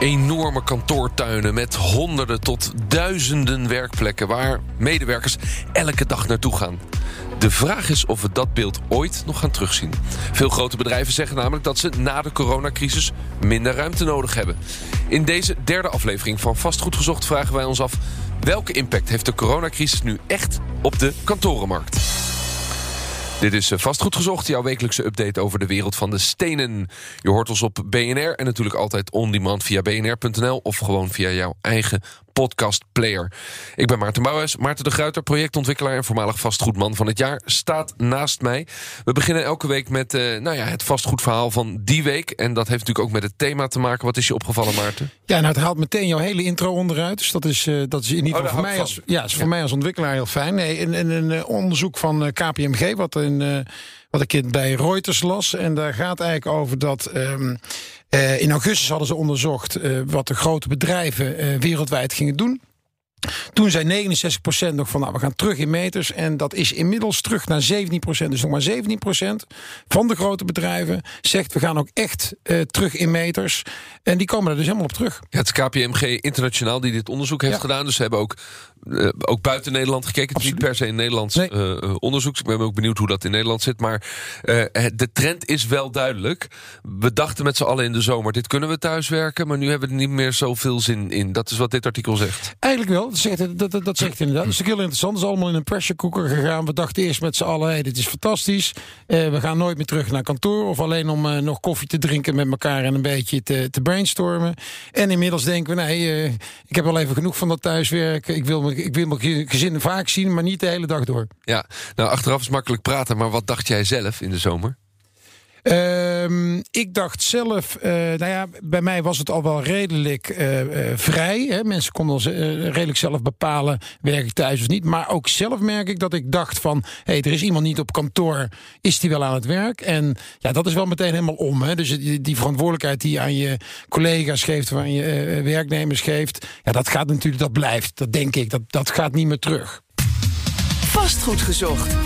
Enorme kantoortuinen met honderden tot duizenden werkplekken waar medewerkers elke dag naartoe gaan. De vraag is of we dat beeld ooit nog gaan terugzien. Veel grote bedrijven zeggen namelijk dat ze na de coronacrisis minder ruimte nodig hebben. In deze derde aflevering van Vastgoed Gezocht vragen wij ons af... welke impact heeft de coronacrisis nu echt op de kantorenmarkt? Dit is eh, Vastgoed Gezocht, jouw wekelijkse update over de wereld van de stenen. Je hoort ons op BNR en natuurlijk altijd on-demand via bnr.nl... of gewoon via jouw eigen podcastplayer. Ik ben Maarten Bouwhuis. Maarten de Gruiter, projectontwikkelaar en voormalig vastgoedman van het jaar, staat naast mij. We beginnen elke week met uh, nou ja, het vastgoedverhaal van die week. En dat heeft natuurlijk ook met het thema te maken. Wat is je opgevallen, Maarten? Ja, nou, het haalt meteen jouw hele intro onderuit. Dus dat is, uh, dat is in ieder geval oh, voor, mij als, ja, is voor ja. mij als ontwikkelaar heel fijn. Nee, in, in een uh, onderzoek van KPMG, wat in wat ik bij Reuters las. En daar gaat eigenlijk over dat. Um, uh, in augustus hadden ze onderzocht uh, wat de grote bedrijven wereldwijd gingen doen. Toen zei 69% nog van nou, we gaan terug in meters. En dat is inmiddels terug naar 17%. Dus nog maar 17% van de grote bedrijven zegt we gaan ook echt uh, terug in meters. En die komen er dus helemaal op terug. Ja, het is KPMG internationaal die dit onderzoek heeft ja. gedaan. Dus ze hebben ook, uh, ook buiten Nederland gekeken. Het is niet per se een Nederlands nee. uh, onderzoek. Ik ben ook benieuwd hoe dat in Nederland zit. Maar de trend is wel duidelijk. We dachten met z'n allen in de zomer, dit kunnen we thuiswerken. Maar nu hebben we er niet meer zoveel zin in. Dat is wat dit artikel zegt. Eigenlijk wel. Dat zegt, dat, dat, dat zegt inderdaad. Dat is heel interessant. Het is allemaal in een pressure cooker gegaan. We dachten eerst met z'n allen, hey, dit is fantastisch. Uh, we gaan nooit meer terug naar kantoor. Of alleen om uh, nog koffie te drinken met elkaar en een beetje te, te brainstormen. En inmiddels denken we, nee, uh, ik heb wel even genoeg van dat thuiswerken. Ik wil, ik wil mijn gezin vaak zien, maar niet de hele dag door. Ja, nou achteraf is makkelijk praten. Maar wat dacht jij zelf in de zomer? Um, ik dacht zelf, uh, nou ja, bij mij was het al wel redelijk uh, uh, vrij. Hè? Mensen konden redelijk zelf bepalen, werk ik thuis of niet. Maar ook zelf merk ik dat ik dacht van, hé, hey, er is iemand niet op kantoor, is die wel aan het werk? En ja, dat is wel meteen helemaal om. Hè? Dus die, die verantwoordelijkheid die je aan je collega's geeft, aan je werknemers geeft, ja, dat gaat natuurlijk, dat blijft. Dat denk ik, dat, dat gaat niet meer terug. Vastgoed gezocht.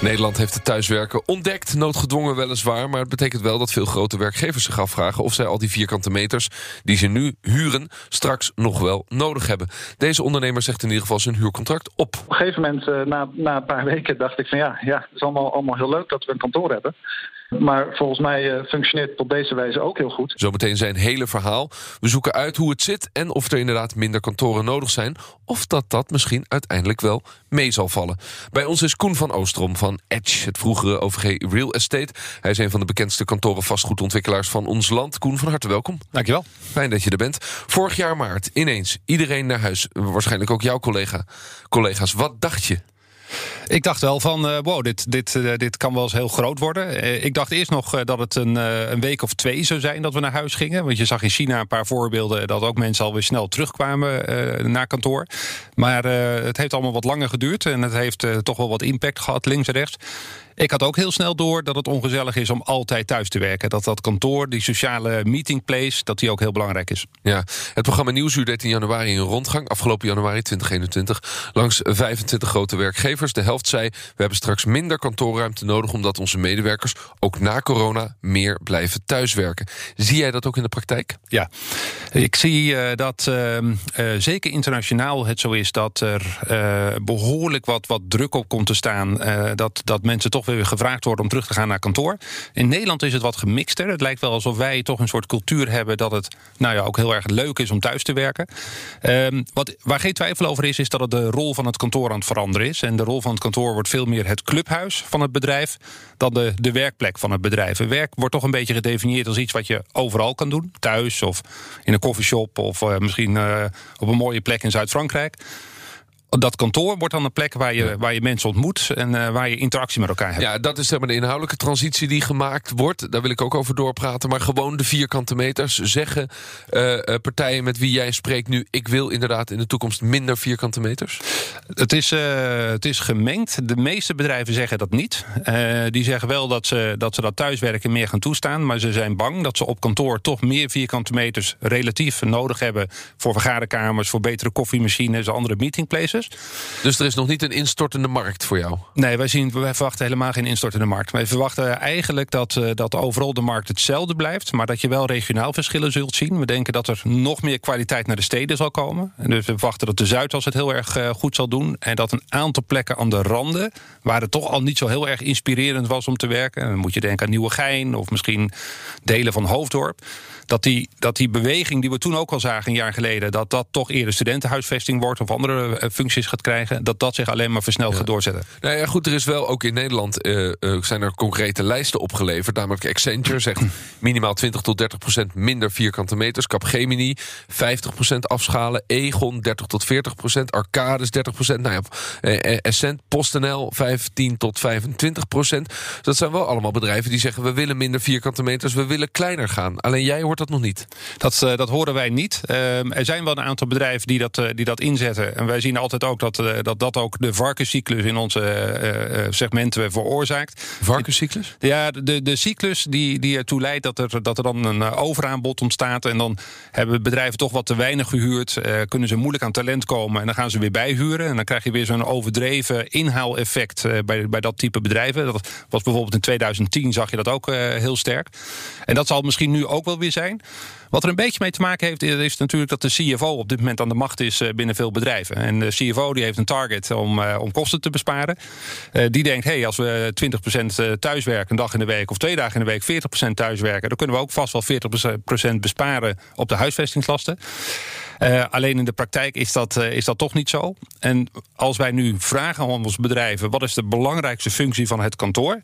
Nederland heeft het thuiswerken ontdekt, noodgedwongen weliswaar. Maar het betekent wel dat veel grote werkgevers zich afvragen of zij al die vierkante meters die ze nu huren straks nog wel nodig hebben. Deze ondernemer zegt in ieder geval zijn huurcontract op. Op een gegeven moment, uh, na, na een paar weken, dacht ik van ja, ja, het is allemaal, allemaal heel leuk dat we een kantoor hebben. Maar volgens mij uh, functioneert het op deze wijze ook heel goed. Zometeen zijn hele verhaal. We zoeken uit hoe het zit en of er inderdaad minder kantoren nodig zijn. Of dat dat misschien uiteindelijk wel mee zal vallen. Bij ons is Koen van Oostrom van Edge, het vroegere OVG Real Estate. Hij is een van de bekendste kantoren vastgoedontwikkelaars van ons land. Koen, van harte welkom. Dankjewel. Fijn dat je er bent. Vorig jaar maart, ineens, iedereen naar huis. Waarschijnlijk ook jouw collega, collega's. Wat dacht je? Ik dacht wel van, uh, wow, dit, dit, uh, dit kan wel eens heel groot worden. Uh, ik dacht eerst nog dat het een, een week of twee zou zijn dat we naar huis gingen. Want je zag in China een paar voorbeelden dat ook mensen alweer snel terugkwamen naar kantoor. Maar het heeft allemaal wat langer geduurd en het heeft toch wel wat impact gehad, links en rechts. Ik had ook heel snel door dat het ongezellig is om altijd thuis te werken. Dat dat kantoor, die sociale meetingplace, dat die ook heel belangrijk is. Ja, het programma Nieuwsuur deed in januari een rondgang, afgelopen januari 2021, langs 25 grote werkgevers. De helft zei, we hebben straks minder kantoorruimte nodig... omdat onze medewerkers ook na corona meer blijven thuiswerken. Zie jij dat ook in de praktijk? Ja, ik zie uh, dat uh, uh, zeker internationaal het zo is... dat er behoorlijk wat, wat druk op komt te staan. dat, dat mensen toch weer gevraagd worden om terug te gaan naar kantoor. In Nederland is het wat gemixter. Het lijkt wel alsof wij toch een soort cultuur hebben... dat het nou ja, ook heel erg leuk is om thuis te werken. Ehm, wat, waar geen twijfel over is, is dat het de rol van het kantoor aan het veranderen is. En de rol van het kantoor wordt veel meer het clubhuis van het bedrijf... dan de, de werkplek van het bedrijf. werk wordt toch een beetje gedefinieerd als iets wat je overal kan doen. Thuis of in een koffieshop of uh, misschien uh, op een mooie plek in Zuid-Frankrijk dat kantoor wordt dan een plek waar je, waar je mensen ontmoet en uh, waar je interactie met elkaar hebt. Ja, dat is zeg maar de inhoudelijke transitie die gemaakt wordt. Daar wil ik ook over doorpraten. Maar gewoon de vierkante meters. Zeggen uh, partijen met wie jij spreekt nu... ik wil inderdaad in de toekomst minder vierkante meters? Het is, het is gemengd. De meeste bedrijven zeggen dat niet. die zeggen wel dat ze, dat ze dat thuiswerken meer gaan toestaan. Maar ze zijn bang dat ze op kantoor toch meer vierkante meters... relatief nodig hebben voor vergaderkamers... voor betere koffiemachines, andere meetingplaces. Dus er is nog niet een instortende markt voor jou? Nee, wij, zien, wij verwachten helemaal geen instortende markt. Wij verwachten eigenlijk dat, uh, dat overal de markt hetzelfde blijft... maar dat je wel regionaal verschillen zult zien. We denken dat er nog meer kwaliteit naar de steden zal komen. En dus we verwachten dat de Zuidas het heel erg uh, goed zal doen... en dat een aantal plekken aan de randen... waar het toch al niet zo heel erg inspirerend was om te werken... dan moet je denken aan Nieuwegein of misschien delen van Hoofddorp dat die, dat die beweging die we toen ook al zagen een jaar geleden... dat dat toch eerder studentenhuisvesting wordt of andere eh, functies gaat krijgen... dat dat zich alleen maar versneld gaat doorzetten. Nou ja, goed, er is wel ook in Nederland uh, uh, zijn er concrete lijsten opgeleverd. Namelijk Accenture zegt minimaal 20 tot 30 procent minder vierkante meters. Capgemini 50 procent afschalen. Egon 30 tot 40 procent. Arcades 30 procent. Nou ja, Essent, PostNL 15 tot 25 procent. Dat zijn wel allemaal bedrijven die zeggen... we willen minder vierkante meters, we willen kleiner gaan. Alleen jij hoort dat nog niet. Dat, uh, dat horen wij niet. Uh, er zijn wel een aantal bedrijven die dat, uh, die dat inzetten. En wij zien altijd ook dat dat, dat ook de varkenscyclus in onze segmenten veroorzaakt. Varkenscyclus? Ja, de, de cyclus die, die ertoe leidt dat er, dat er dan een overaanbod ontstaat. En dan hebben bedrijven toch wat te weinig gehuurd. kunnen ze moeilijk aan talent komen. En dan gaan ze weer bijhuren. En dan krijg je weer zo'n overdreven inhaaleffect bij, bij dat type bedrijven. Dat was bijvoorbeeld in 2010 zag je dat ook heel sterk. En dat zal misschien nu ook wel weer zijn. Wat er een beetje mee te maken heeft, is natuurlijk dat de CFO op dit moment aan de macht is eh, binnen veel bedrijven. En de CFO die heeft een target om, uh, om kosten te besparen. Uh, die denkt, hey, als we 20% thuiswerken een dag in de week of twee dagen in de week 40% thuiswerken, dan kunnen we ook vast wel 40% besparen op de huisvestingslasten. Alleen in de praktijk is dat, is dat toch niet zo. En als wij nu vragen aan onze bedrijven: wat is de belangrijkste functie van het kantoor?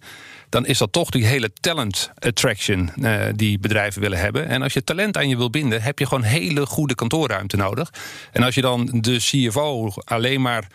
Dan is dat toch die hele talent attraction uh, die bedrijven willen hebben. En als je talent aan je wil binden, heb je gewoon hele goede kantoorruimte nodig. En als je dan de CFO alleen maar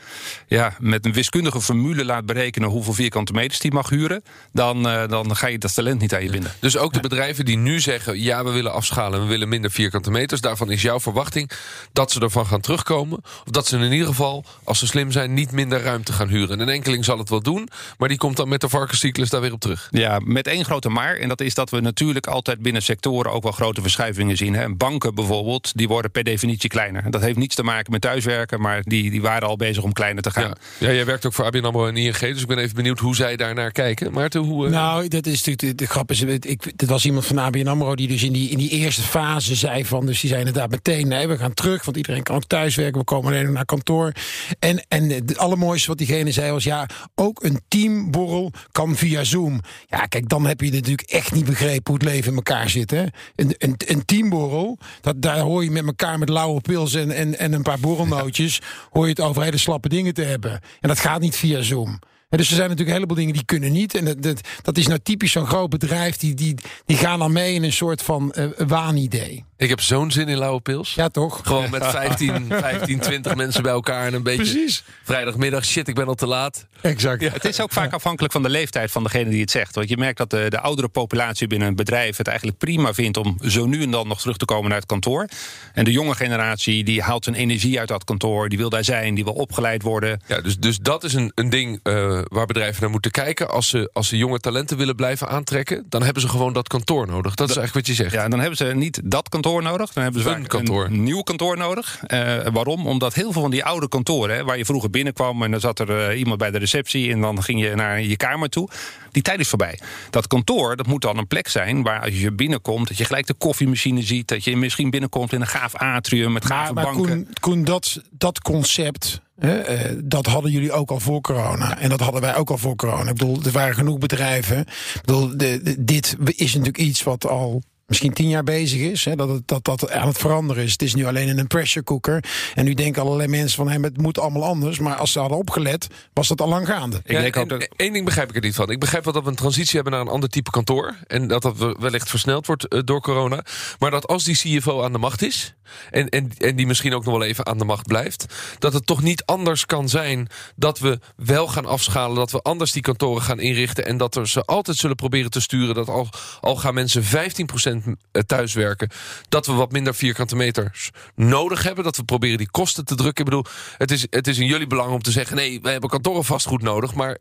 ja, met een wiskundige formule laat berekenen hoeveel vierkante meters die mag huren, dan, dan ga je dat talent niet aan je binden. Dus ook de bedrijven die nu zeggen: ja, we willen afschalen, we willen minder vierkante meters, daarvan is jouw verwachting dat ze ervan gaan terugkomen. Of dat ze in ieder geval, als ze slim zijn, niet minder ruimte gaan huren. een enkeling zal het wel doen, maar die komt dan met de varkenscyclus daar weer op terug. Ja, met één grote maar. En dat is dat we natuurlijk altijd binnen sectoren ook wel grote verschuivingen zien. Hè. Banken bijvoorbeeld, die worden per definitie kleiner. Dat heeft niets te maken met thuiswerken, maar die, die waren al bezig om kleiner te gaan. Ja, ja jij werkt ook voor ABN AMRO en ING, dus ik ben even benieuwd hoe zij daar naar kijken. Maarten, hoe... Uh... Nou, dat is natuurlijk de, de grap. Is, ik, dat was iemand van ABN AMRO die dus in die, in die eerste fase zei van... dus die zei inderdaad meteen, nee, we gaan terug, want iedereen kan ook thuiswerken. We komen alleen naar kantoor. En, en het allermooiste wat diegene zei was... ja, ook een teamborrel kan via Zoom. Ja, kijk, dan heb je natuurlijk echt niet begrepen... hoe het leven in elkaar zit. Hè? Een, een, een teamborrel, dat, daar hoor je met elkaar... met lauwe pils en, en, en een paar borrelnootjes... hoor je het over hele slappe dingen te hebben. En dat gaat niet via Zoom. dus er zijn natuurlijk een heleboel dingen die kunnen niet. En dat, dat, dat is nou typisch zo'n groot bedrijf. Die, die, die gaan dan mee in een soort van uh, waanidee. Ik heb zo'n zin in lauwe pils. Ja, toch? Gewoon met 15, 15 20 mensen bij elkaar en een beetje... Precies. Vrijdagmiddag, shit, ik ben al te laat. Exact. Ja. Het is ook vaak afhankelijk van de leeftijd van degene die het zegt. Want je merkt dat de, de oudere populatie binnen een bedrijf... het eigenlijk prima vindt om zo nu en dan nog terug te komen naar het kantoor. En de jonge generatie die haalt zijn energie uit dat kantoor. Die wil daar zijn, die wil opgeleid worden. Ja, dus, dus dat is een, een ding uh, waar bedrijven naar moeten kijken. Als ze, als ze jonge talenten willen blijven aantrekken... dan hebben ze gewoon dat kantoor nodig. Dat, dat is eigenlijk wat je zegt. Ja, dan hebben ze niet dat kantoor nodig. Dan hebben ze een, kantoor. een nieuw kantoor nodig. Uh, waarom? Omdat heel veel van die oude kantoren, hè, waar je vroeger binnenkwam en dan zat er uh, iemand bij de receptie en dan ging je naar je kamer toe. Die tijd is voorbij. Dat kantoor, dat moet dan een plek zijn waar als je binnenkomt, dat je gelijk de koffiemachine ziet, dat je misschien binnenkomt in een gaaf atrium met gave maar, banken. Koen, Koen, dat, dat concept He, uh, dat hadden jullie ook al voor corona. En dat hadden wij ook al voor corona. Ik bedoel, er waren genoeg bedrijven. Ik bedoel, de, de, dit is natuurlijk iets wat al misschien tien jaar bezig is. Hè, dat, het, dat dat aan het veranderen is. Het is nu alleen in een pressure cooker. En nu denken allerlei mensen van hey, het moet allemaal anders. Maar als ze hadden opgelet, was dat al lang gaande. Ik denk ook dat... Eén ding begrijp ik er niet van. Ik begrijp wel dat we een transitie hebben naar een ander type kantoor. En dat dat wellicht versneld wordt uh, door corona. Maar dat als die CFO aan de macht is. En, en, en die misschien ook nog wel even aan de macht blijft. Dat het toch niet anders kan zijn dat we wel gaan afschalen. Dat we anders die kantoren gaan inrichten. En dat er ze altijd zullen proberen te sturen. Dat al, al gaan mensen 15% thuiswerken. Dat we wat minder vierkante meters nodig hebben. Dat we proberen die kosten te drukken. Ik bedoel, het is, het is in jullie belang om te zeggen... nee, we hebben kantoren vastgoed nodig. Maar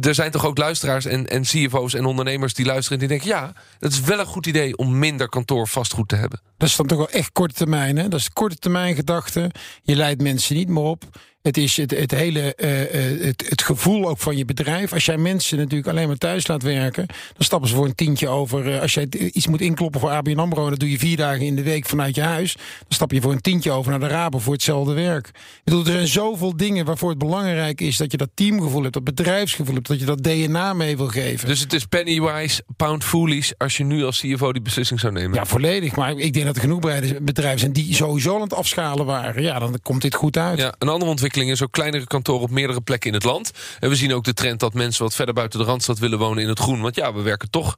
er zijn toch ook luisteraars en, en CFO's en ondernemers die luisteren... en die denken, ja, het is wel een goed idee om minder kantoor vastgoed te hebben. Dat is dan toch wel echt korte termijn, hè? Dat is korte termijn gedachte. Je leidt mensen niet meer op. Het is het, het hele uh, het, het, gevoel ook van je bedrijf. Als jij mensen natuurlijk alleen maar thuis laat werken, dan stappen ze voor een tientje over. Uh, als jij iets moet inkloppen voor ABN AMRO, dan doe je vier dagen in de week vanuit je huis. Dan stap je voor een tientje over naar de Rabo voor hetzelfde werk. Ik bedoel, er zijn zoveel dingen waarvoor het belangrijk is dat je dat teamgevoel hebt, dat bedrijfsgevoel hebt, dat je dat DNA mee wil geven. Dus het is pennywise, pound foolish als je nu als CFO die beslissing zou nemen? Ja, volledig. Maar ik denk dat er genoeg bedrijven zijn die sowieso aan het afschalen waren. Ja, dan komt dit goed uit. Ja, een andere ontwikkeling is ook kleinere kantoren op meerdere plekken in het land. En we zien ook de trend dat mensen wat verder buiten de Randstad willen wonen in het groen. Want ja, we werken toch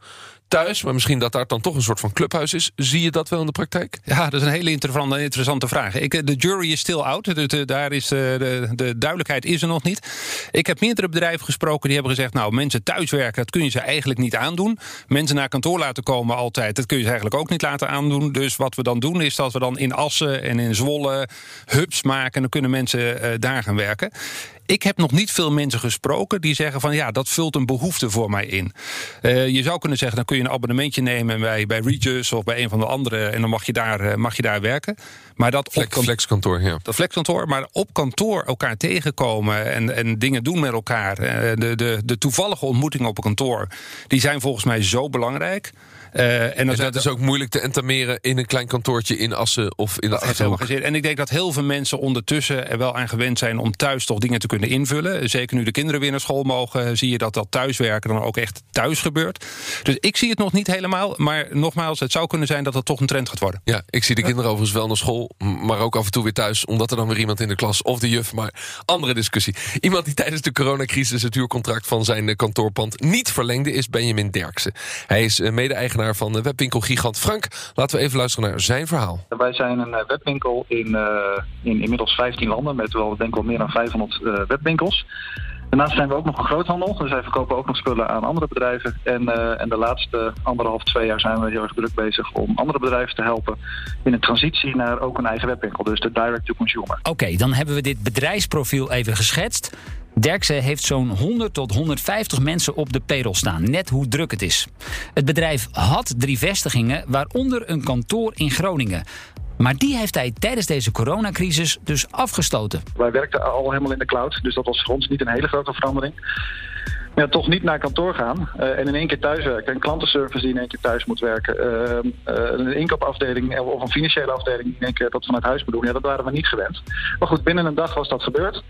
thuis, maar misschien dat daar dan toch een soort van clubhuis is. Zie je dat wel in de praktijk? Ja, dat is een hele interessante vraag. Ik, eh, de jury is still out. De, daar is, eh, de, de duidelijkheid is er nog niet. Ik heb meerdere bedrijven gesproken die hebben gezegd... nou, mensen thuiswerken, dat kun je ze eigenlijk niet aandoen. Mensen naar kantoor laten komen altijd, dat kun je ze eigenlijk ook niet laten aandoen. Dus wat we dan doen is dat we dan in Assen en in Zwolle hubs maken... en dan kunnen mensen uh, daar gaan werken. Ik heb nog niet veel mensen gesproken die zeggen van ja, dat vult een behoefte voor mij in. Uh, je zou kunnen zeggen, dan kun je een abonnementje nemen bij, bij Regis of bij een van de andere en dan mag je daar, uh, mag je daar werken. Maar dat Flex, op flexkantoor, ja. Dat flexkantoor, maar op kantoor elkaar tegenkomen en, en dingen doen met elkaar. Uh, de, de, de toevallige ontmoetingen op een kantoor, die zijn volgens mij zo belangrijk. Uh, en, dat is ook moeilijk te entameren in een klein kantoortje in Assen of in de Achterhoek. En ik denk dat heel veel mensen ondertussen er wel aan gewend zijn om thuis toch dingen te kunnen invullen. Zeker nu de kinderen weer naar school mogen, zie je dat dat thuiswerken dan ook echt thuis gebeurt. Dus ik zie het nog niet helemaal, maar nogmaals, het zou kunnen zijn dat het toch een trend gaat worden. Ja, ik zie de kinderen overigens wel naar school, maar ook af en toe weer thuis, omdat er dan weer iemand in de klas of de juf, maar andere discussie. Iemand die tijdens de coronacrisis het huurcontract van zijn kantoorpand niet verlengde is Benjamin Derksen. Hij is eh, van de webwinkelgigant Frank. Laten we even luisteren naar zijn verhaal. Wij zijn een eh, webwinkel in, uh, in inmiddels 15 landen met wel denk ik wel meer dan 500 uh, eh, webwinkels. Daarnaast zijn we ook nog een groothandel, dus wij verkopen ook nog spullen aan andere bedrijven. En, uh, en de laatste anderhalf, twee jaar zijn we heel erg druk bezig om andere bedrijven te helpen in een transitie naar ook een eigen webwinkel, dus de direct to consumer. Oké, okay, dan hebben we dit bedrijfsprofiel even geschetst. Derksen heeft zo'n 100 tot 150 mensen op de payroll staan. Net hoe druk het is. Het bedrijf had drie vestigingen, waaronder een kantoor in Groningen. Maar die heeft hij tijdens deze coronacrisis dus afgestoten. Wij werkten al helemaal in de cloud, dus dat was voor ons niet een hele grote verandering. Maar ja, toch niet naar kantoor gaan uh, en in één keer thuiswerken. Een klantenservice die in één keer thuis moet werken. Uh, uh, een inkoopafdeling of een financiële afdeling die in één keer dat vanuit huis moet doen. Ja, dat waren we niet gewend. Maar goed, binnen een dag was dat gebeurd.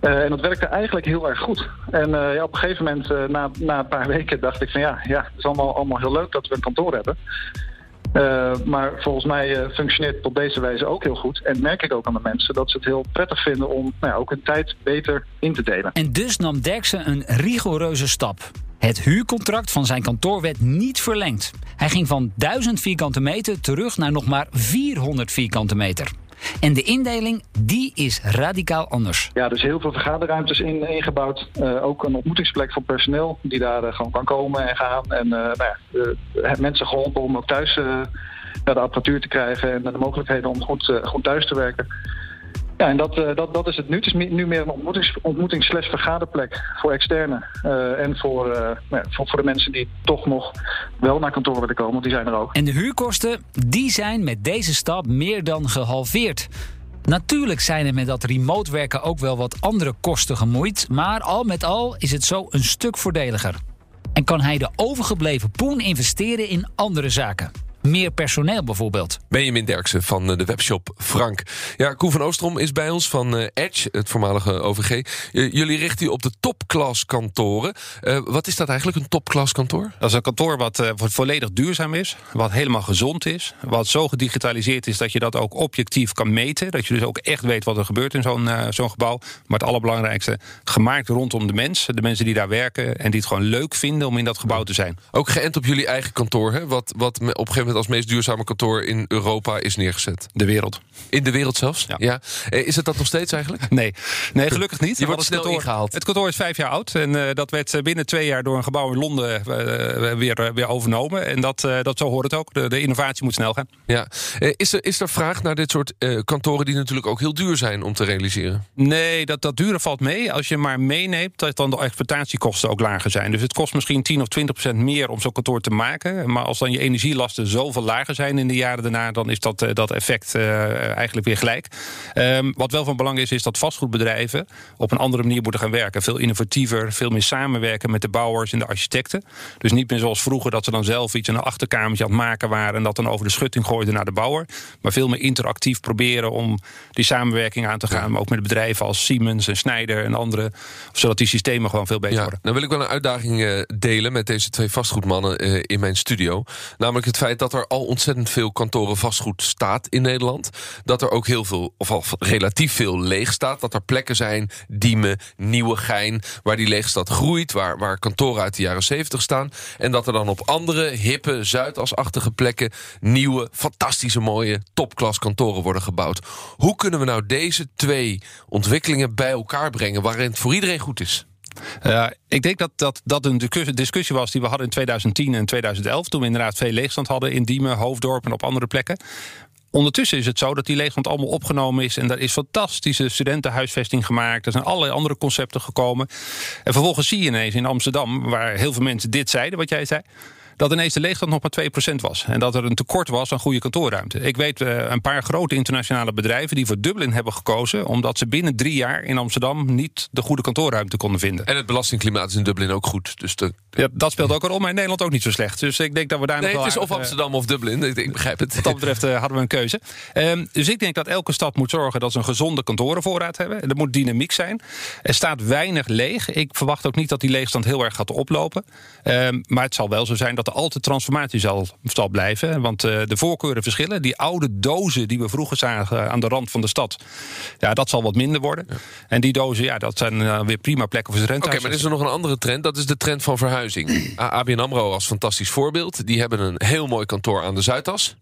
Uh, en dat werkte eigenlijk heel erg goed. En uh, ja, op een gegeven moment, uh, na, na een paar weken, dacht ik van ja, ja, het is allemaal, allemaal heel leuk dat we een kantoor hebben. maar volgens mij functioneert het op deze wijze ook heel goed. En merk ik ook aan de mensen dat ze het heel prettig vinden om nou ook hun tijd beter in te delen. En dus nam Derksen een rigoureuze stap. Het huurcontract van zijn kantoor werd niet verlengd. Hij ging van 1000 vierkante meter terug naar nog maar 400 vierkante meter. En de indeling, die is radicaal anders. Ja, dus heel veel vergaderruimtes in, ingebouwd. Uh, ook een ontmoetingsplek voor personeel die daar uh, gewoon kan komen en gaan. En uh, nou ja, mensen geholpen om ook thuis de apparatuur te krijgen en de mogelijkheden om goed, goed thuis te werken. Ja, en dat, uh, dat, dat is het nu. Het is nu meer een ontmoetings, ontmoetings vergaderplek voor externen. Uh, en voor, uh, ja, voor, voor de mensen die toch nog wel naar kantoor willen komen, want die zijn er ook. En de huurkosten, die zijn met deze stap meer dan gehalveerd. Natuurlijk zijn er met dat remote werken ook wel wat andere kosten gemoeid, maar al met al is het zo een stuk voordeliger. En kan hij de overgebleven poen investeren in andere zaken. Meer personeel bijvoorbeeld. Benjamin Derksen van de webshop Frank. Ja, Koen van Oostrom is bij ons van Edge, het voormalige OVG. jullie richten u op de topklas kantoren. wat is dat eigenlijk, een topklas kantoor? Dat is een kantoor wat volledig duurzaam is, wat helemaal gezond is, wat zo gedigitaliseerd is dat je dat ook objectief kan meten. Dat je dus ook echt weet wat er gebeurt in zo'n zo'n gebouw. Maar het allerbelangrijkste, gemaakt rondom de mensen, de mensen die daar werken en die het gewoon leuk vinden om in dat gebouw te zijn. Ook geënt op jullie eigen kantoor, hè? Wat, wat op een gegeven moment als meest duurzame kantoor in Europa is neergezet. De wereld. In de wereld zelfs? Ja. Eh, is het dat nog steeds eigenlijk? Nee, nee gelukkig niet. Je wordt snel kantoor, ingehaald. Het kantoor is vijf jaar oud en uh, dat werd eh, binnen twee jaar door een gebouw in Londen uh, weer, weer overnomen. En dat, dat zo hoort het ook. De, de innovatie moet snel gaan. Ja. is, er, is er vraag naar dit soort kantoren die natuurlijk ook heel duur zijn om te realiseren? Nee, dat, dat dure valt mee. Als je maar meeneemt dat dan de exploitatiekosten ook lager zijn. Dus het kost misschien 10 of 20 procent meer om zo'n kantoor te maken. Maar als dan je energielasten zoveel lager zijn in de jaren daarna, dan is dat, dat effect eigenlijk weer gelijk. Um, wat wel van belang is, is dat vastgoedbedrijven op een andere manier moeten gaan werken. Veel innovatiever, veel meer samenwerken met de bouwers en de architecten. Dus niet meer zoals vroeger dat ze dan zelf iets in een achterkamertje aan het maken waren en dat dan over de schutting gooiden naar de bouwer. Maar veel meer interactief proberen om die samenwerking aan te gaan. Maar ook met bedrijven als Siemens en Schneider en andere. Zodat die systemen gewoon veel beter ja, worden. Dan wil ik wel een uitdaging uh, delen met deze twee vastgoedmannen in mijn studio. Namelijk het feit dat er al ontzettend veel kantoren vastgoed staat in Nederland. Dat er ook heel veel, of al relatief veel leeg staat. Dat er plekken zijn, Diemen, Nieuwegein, waar die leegstad groeit. Waar, waar kantoren uit de jaren 70 staan. En dat er dan op andere, hippe, Zuidasachtige plekken... nieuwe, fantastische, mooie, topklas kantoren worden gebouwd. Hoe kunnen we nou deze twee ontwikkelingen bij elkaar brengen... waarin het voor iedereen goed is? Uh, ik denk dat, dat dat een discussie was die we hadden in 2010 en 2011... toen we inderdaad veel leegstand hadden in Diemen, Hoofddorp en op andere plekken. Ondertussen is het zo dat die leegstand allemaal opgenomen is. En daar is fantastische studentenhuisvesting gemaakt. Er zijn allerlei andere concepten gekomen. En vervolgens zie je ineens in Amsterdam, waar heel veel mensen dit zeiden, wat jij zei dat ineens de leegstand nog maar 2% was. En dat er een tekort was aan goede kantoorruimte. Ik weet uh, een paar grote internationale bedrijven die voor Dublin hebben gekozen... omdat ze binnen drie jaar in Amsterdam niet de goede kantoorruimte konden vinden. En het belastingklimaat is in Dublin ook goed. Dus de... ja, dat speelt ook een rol, maar in Nederland ook niet zo slecht. Dus ik denk dat we daar nee, nog wel... het is of Amsterdam of Dublin, ik, ik, begrijp het. Wat dat betreft uh, hadden we een keuze. Um, dus ik denk dat elke stad moet zorgen dat ze een gezonde kantorenvoorraad hebben. Er moet dynamiek zijn. Er staat weinig leeg. Ik verwacht ook niet dat die leegstand heel erg gaat oplopen. Um, maar het zal wel zo zijn dat altijd transformatie zal, zal blijven. Want uh, de voorkeuren verschillen. Die oude dozen die we vroeger zagen aan de rand van de stad... ja, dat zal wat minder worden. Ja. En die dozen, ja, dat zijn uh, weer prima plekken voor rente. Oké, okay, maar er is er nog een andere trend. Dat is de trend van verhuizing. ABN AMRO als fantastisch voorbeeld. Die hebben een heel mooi kantoor aan de Zuidas.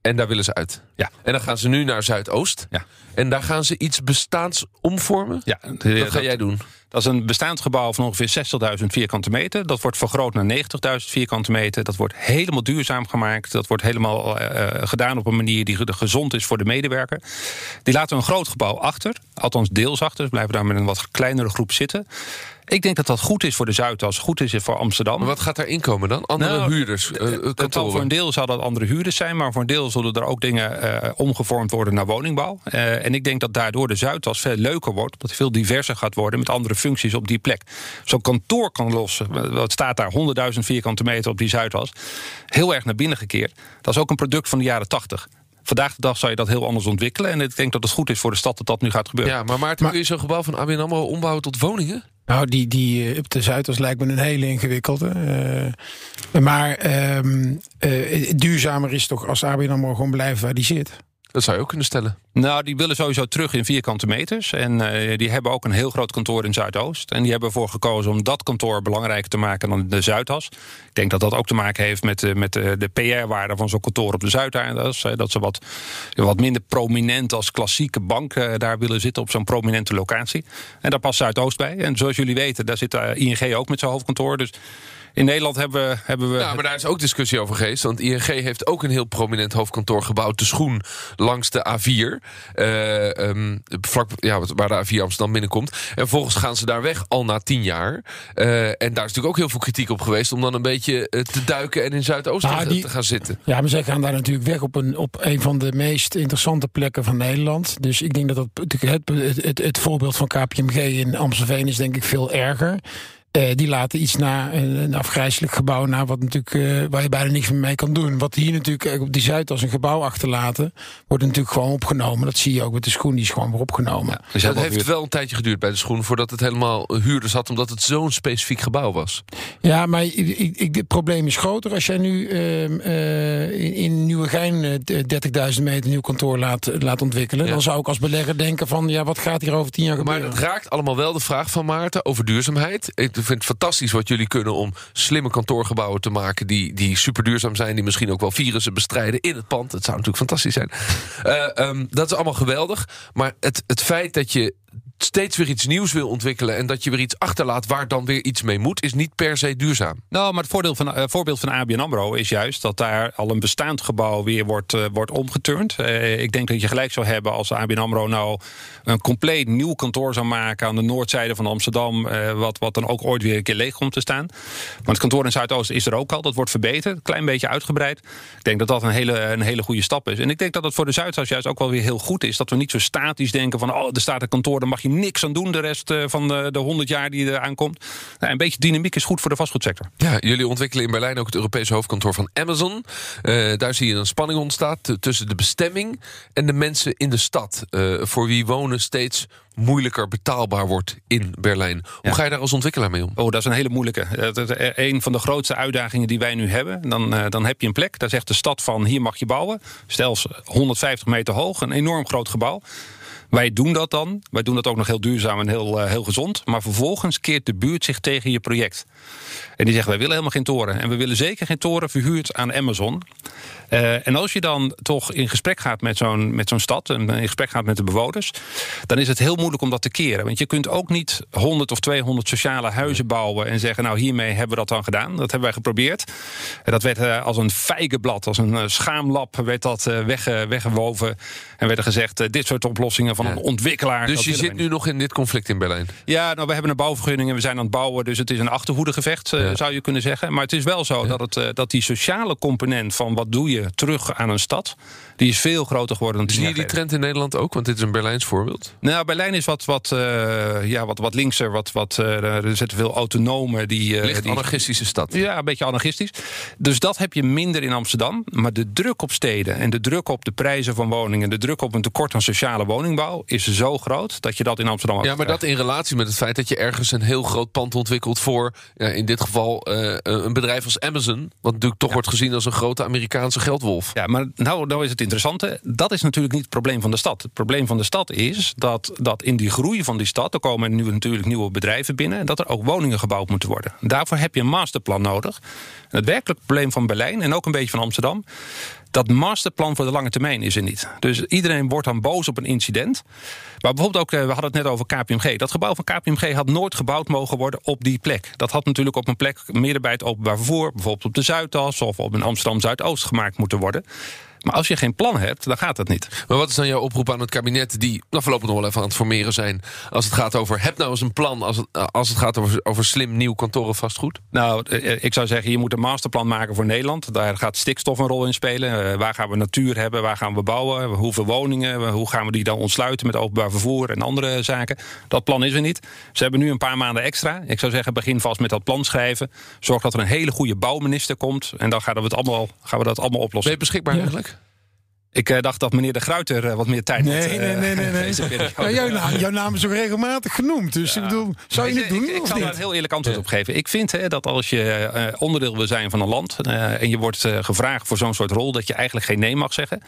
En daar willen ze uit. Ja. En dan gaan ze nu naar Zuidoost. Ja. En daar gaan ze iets bestaans omvormen. Ja, Wat ga dat, jij doen? Dat is een bestaand gebouw van ongeveer 60.000 vierkante meter. Dat wordt vergroot naar 90.000 vierkante meter. Dat wordt helemaal duurzaam gemaakt. Dat wordt helemaal uh, gedaan op een manier die gezond is voor de medewerker. Die laten een groot gebouw achter. Althans deels achter. Ze blijven daar met een wat kleinere groep zitten. Ik denk dat dat goed is voor de Zuidas, goed is voor Amsterdam. Maar wat gaat daarin komen dan? Andere nou, huurders? Uh, het zal voor een deel zal dat andere huurders zijn, maar voor een deel zullen er ook dingen uh, omgevormd worden naar woningbouw. Uh, en ik denk dat daardoor de Zuidas veel leuker wordt, dat het veel diverser gaat worden met andere functies op die plek. Zo'n kantoor kan lossen, wat staat daar, 100.000 vierkante meter op die Zuidas, heel erg naar binnen gekeerd. Dat is ook een product van de jaren 80. Vandaag de dag zou je dat heel anders ontwikkelen. En ik denk dat het goed is voor de stad dat dat nu gaat gebeuren. Ja, maar Maarten, maar, kun je zo'n gebouw van ABN AMRO ombouwen tot woningen? Nou, die, die op de Zuidas lijkt me een hele ingewikkelde. Uh, maar uh, uh, duurzamer is toch als ABN AMRO gewoon blijven waar die zit. Dat zou je ook kunnen stellen. Nou, die willen sowieso terug in vierkante meters. En uh, die hebben ook een heel groot kantoor in Zuidoost. En die hebben ervoor gekozen om dat kantoor belangrijker te maken dan de Zuidas. Ik denk dat dat ook te maken heeft met, uh, met uh, de PR-waarde van zo'n kantoor op de Zuidas. dat ze wat, wat minder prominent als klassieke bank daar willen zitten op zo'n prominente locatie. En daar past Zuidoost bij. En zoals jullie weten, daar zit ING ook met zijn hoofdkantoor. Dus in Nederland hebben we, hebben we. Ja, maar daar is ook discussie over geweest. Want ING heeft ook een heel prominent hoofdkantoor gebouwd. De schoen langs de A4. Uh, um, vlak, ja, waar de A4 Amsterdam binnenkomt. En vervolgens gaan ze daar weg al na tien jaar. Uh, en daar is natuurlijk ook heel veel kritiek op geweest. Om dan een beetje te duiken en in Zuidoost nou, te gaan zitten. Ja, maar zij gaan daar natuurlijk weg op een, op een van de meest interessante plekken van Nederland. Dus ik denk dat dat het, het, het, het voorbeeld van KPMG in Amstelveen is denk ik veel erger. Die laten iets na, een, een afgrijzelijk gebouw na, wat natuurlijk, waar je bijna niks mee kan doen. Wat hier natuurlijk op die Zuid als een gebouw achterlaten, wordt natuurlijk gewoon opgenomen. Dat zie je ook met de schoen, die is gewoon weer opgenomen. dus dat heeft wel een tijdje geduurd bij de schoen voordat het helemaal huurders had, omdat het zo'n specifiek gebouw was. Ja, maar ik, ik, het probleem is groter. Als jij nu uh, in, in Nieuwegein 30.000 meter nieuw kantoor laat, laat ontwikkelen, dan zou ik als belegger denken van ja, wat gaat hier over tien jaar gebeuren? Maar het raakt allemaal wel de vraag van Maarten over duurzaamheid. Ik vind het fantastisch wat jullie kunnen om slimme kantoorgebouwen te maken die, die super duurzaam zijn, die misschien ook wel virussen bestrijden in het pand. Het zou natuurlijk fantastisch zijn. Uh, um, dat is allemaal geweldig. Maar het, het feit dat je steeds weer iets nieuws wil ontwikkelen... en dat je weer iets achterlaat waar dan weer iets mee moet... is niet per se duurzaam. Nou, maar het voordeel van, uh, voorbeeld van ABN AMRO is juist... dat daar al een bestaand gebouw weer wordt, uh, wordt omgeturnd. Uh, ik denk dat je gelijk zou hebben als ABN AMRO nou... een compleet nieuw kantoor zou maken aan de noordzijde van Amsterdam... wat, wat dan ook ooit weer een keer leeg komt te staan. Maar het kantoor in Zuidoost is er ook al. Dat wordt verbeterd, klein beetje uitgebreid. Ik denk dat dat een hele, een hele goede stap is. En ik denk dat het voor de Zuidas juist ook wel weer heel goed is... dat we niet zo statisch denken van... oh, er staat een kantoor, dan mag je niks aan doen de rest eh, van de, de 100 jaar die er aankomt. Nou, een beetje dynamiek is goed voor de vastgoedsector. Ja, jullie ontwikkelen in Berlijn ook het Europese hoofdkantoor van Amazon. Uh, daar zie je een spanning ontstaat tussen de bestemming en de mensen in de stad. Uh, voor wie wonen steeds moeilijker betaalbaar wordt in Berlijn. Hoe ga je daar als ontwikkelaar mee om? Oh, dat is een hele moeilijke. Dat is een van de grootste uitdagingen die wij nu hebben. Dan, dan heb je een plek, daar zegt de stad van hier mag je bouwen. Stel 150 meter hoog, een enorm groot gebouw. Wij doen dat dan. Wij doen dat ook nog heel duurzaam en heel, uh, heel gezond. Maar vervolgens keert de buurt zich tegen je project. En die zegt, wij willen helemaal geen toren. En we willen zeker geen toren verhuurd aan Amazon. Uh, en als je dan toch in gesprek gaat met zo'n met zo'n stad... en in gesprek gaat met de bewoners... dan is het heel moeilijk om dat te keren. Want je kunt ook niet 100 of 200 sociale huizen bouwen... en zeggen, nou, hiermee hebben we dat dan gedaan. Dat hebben wij geprobeerd. En dat werd uh, als een feigenblad, als een schaamlap... werd dat wegge weggewoven. En werd er gezegd, dit soort oplossingen van ja. een ontwikkelaar... Dus je zit nu nog in dit conflict in Berlijn? Ja, nou, we hebben een bouwvergunning en we zijn aan het bouwen... dus het is een achterhoedegevecht, ja. zou je kunnen zeggen. Maar het is wel zo ja. dat, het, dat die sociale component van wat doe je terug aan een stad. Die is veel groter geworden dan Zie je die trend in Nederland ook? Want dit is een Berlijns voorbeeld. Nou, Berlijn is wat, wat, uh, ja, wat, wat linkser. Wat, wat, uh, er zitten veel autonomen. Die, uh, Licht die, anarchistische stad. Ja, een beetje anarchistisch. Dus dat heb je minder in Amsterdam. Maar de druk op steden en de druk op de prijzen van woningen... de druk op een tekort aan sociale woningbouw... is zo groot dat je dat in Amsterdam Ja, maar krijgt. dat in relatie met het feit dat je ergens een heel groot pand ontwikkelt... voor in dit geval een bedrijf als Amazon... wat natuurlijk toch ja. wordt gezien als een grote Amerikaanse geldwolf. Ja, maar nou, nou is het interessante. Dat is natuurlijk niet het probleem van de stad. Het probleem van de stad is dat, dat in die groei van die stad... er komen nu natuurlijk nieuwe bedrijven binnen... en dat er ook woningen gebouwd moeten worden. Daarvoor heb je een masterplan nodig. Het werkelijke probleem van Berlijn en ook een beetje van Amsterdam... dat masterplan voor de lange termijn is er niet. Dus iedereen wordt dan boos op een incident. Maar bijvoorbeeld ook, we hadden het net over KPMG. Dat gebouw van KPMG had nooit gebouwd mogen worden op die plek. Dat had natuurlijk op een plek midden bij het openbaar vervoer... bijvoorbeeld op de Zuidas of op een Amsterdam-Zuidoost gemaakt moeten worden... Maar als je geen plan hebt, dan gaat dat niet. Maar wat is dan jouw oproep aan het kabinet... die nou, voorlopig nog wel even aan het formeren zijn... als het gaat over, heb nou eens een plan... als het, als het gaat over, over slim nieuw kantoren vastgoed? Nou, ik zou zeggen, je moet een masterplan maken voor Nederland. Daar gaat stikstof een rol in spelen. Uh, waar gaan we natuur hebben, waar gaan we bouwen... hoeveel woningen, hoe gaan we die dan ontsluiten... met openbaar vervoer en andere zaken. Dat plan is er niet. Ze hebben nu een paar maanden extra. Ik zou zeggen, begin vast met dat plan schrijven. Zorg dat er een hele goede bouwminister komt... en dan gaan we, het allemaal, gaan we dat allemaal oplossen. Ben je beschikbaar ja. eigenlijk? Ik uh, dacht dat meneer De Gruiter uh, wat meer tijd nee, had. Nee, nee, nee. nee. ja, jouw, naam, jouw naam is ook regelmatig genoemd. Dus ja. ik bedoel, zou je nee, het doen ik, ik of zal daar een heel eerlijk antwoord op geven. Ik vind hè, dat als je uh, onderdeel wil zijn van een land... en je wordt gevraagd voor zo'n soort rol... dat je eigenlijk geen nee mag zeggen.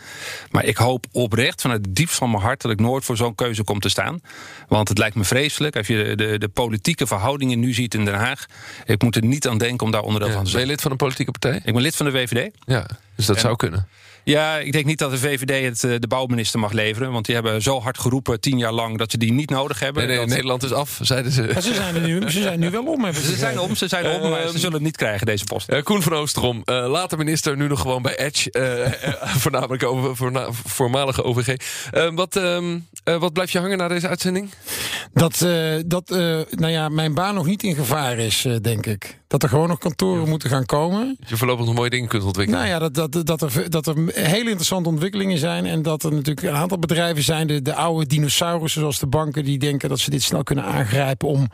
Maar ik hoop oprecht vanuit het diepst van mijn hart... dat ik nooit voor zo'n keuze kom te staan. Want het lijkt me vreselijk als je de, de, de, politieke verhoudingen nu ziet in Den Haag. Ik moet er niet aan denken om daar onderdeel ja, van te zijn. Ben je lid van een politieke partij? Ik ben lid van de VVD. Ja, dus dat en, zou kunnen. Ja, ik denk niet dat de VVD het de bouwminister mag leveren. Want die hebben zo hard geroepen tien jaar lang dat ze die niet nodig hebben. Nee, nee dat... Nederland is af, zeiden ze. Ja, ze, zijn er nu, ze zijn nu wel om. Ze zijn om, ze zijn om, uh, maar ze zullen het niet krijgen, deze post. Uh, Koen van Oosterom, uh, later minister, nu nog gewoon bij Edge. voornamelijk over voorna voormalige OVG. wat, wat blijft je hangen na deze uitzending? Dat, uh, dat uh, nou ja, mijn baan nog niet in gevaar is, uh, denk ik. Dat er gewoon nog kantoren moeten gaan komen. Dat je voorlopig nog mooie dingen kunt ontwikkelen. Nou ja, dat, dat, dat, er, dat er hele interessante ontwikkelingen zijn. En dat er natuurlijk een aantal bedrijven zijn, de, de oude dinosaurussen zoals de banken, die denken dat ze dit snel kunnen aangrijpen om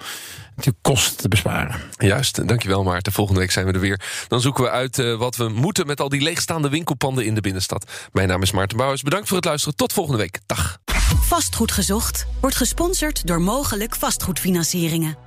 natuurlijk kosten te besparen. Juist, dankjewel Maarten. Volgende week zijn we er weer. Dan zoeken we uit wat we moeten met al die leegstaande winkelpanden in de binnenstad. Mijn naam is Maarten Bouwers. Bedankt voor het luisteren. Tot volgende week. Dag. Vastgoed gezocht wordt gesponsord door mogelijk vastgoedfinancieringen.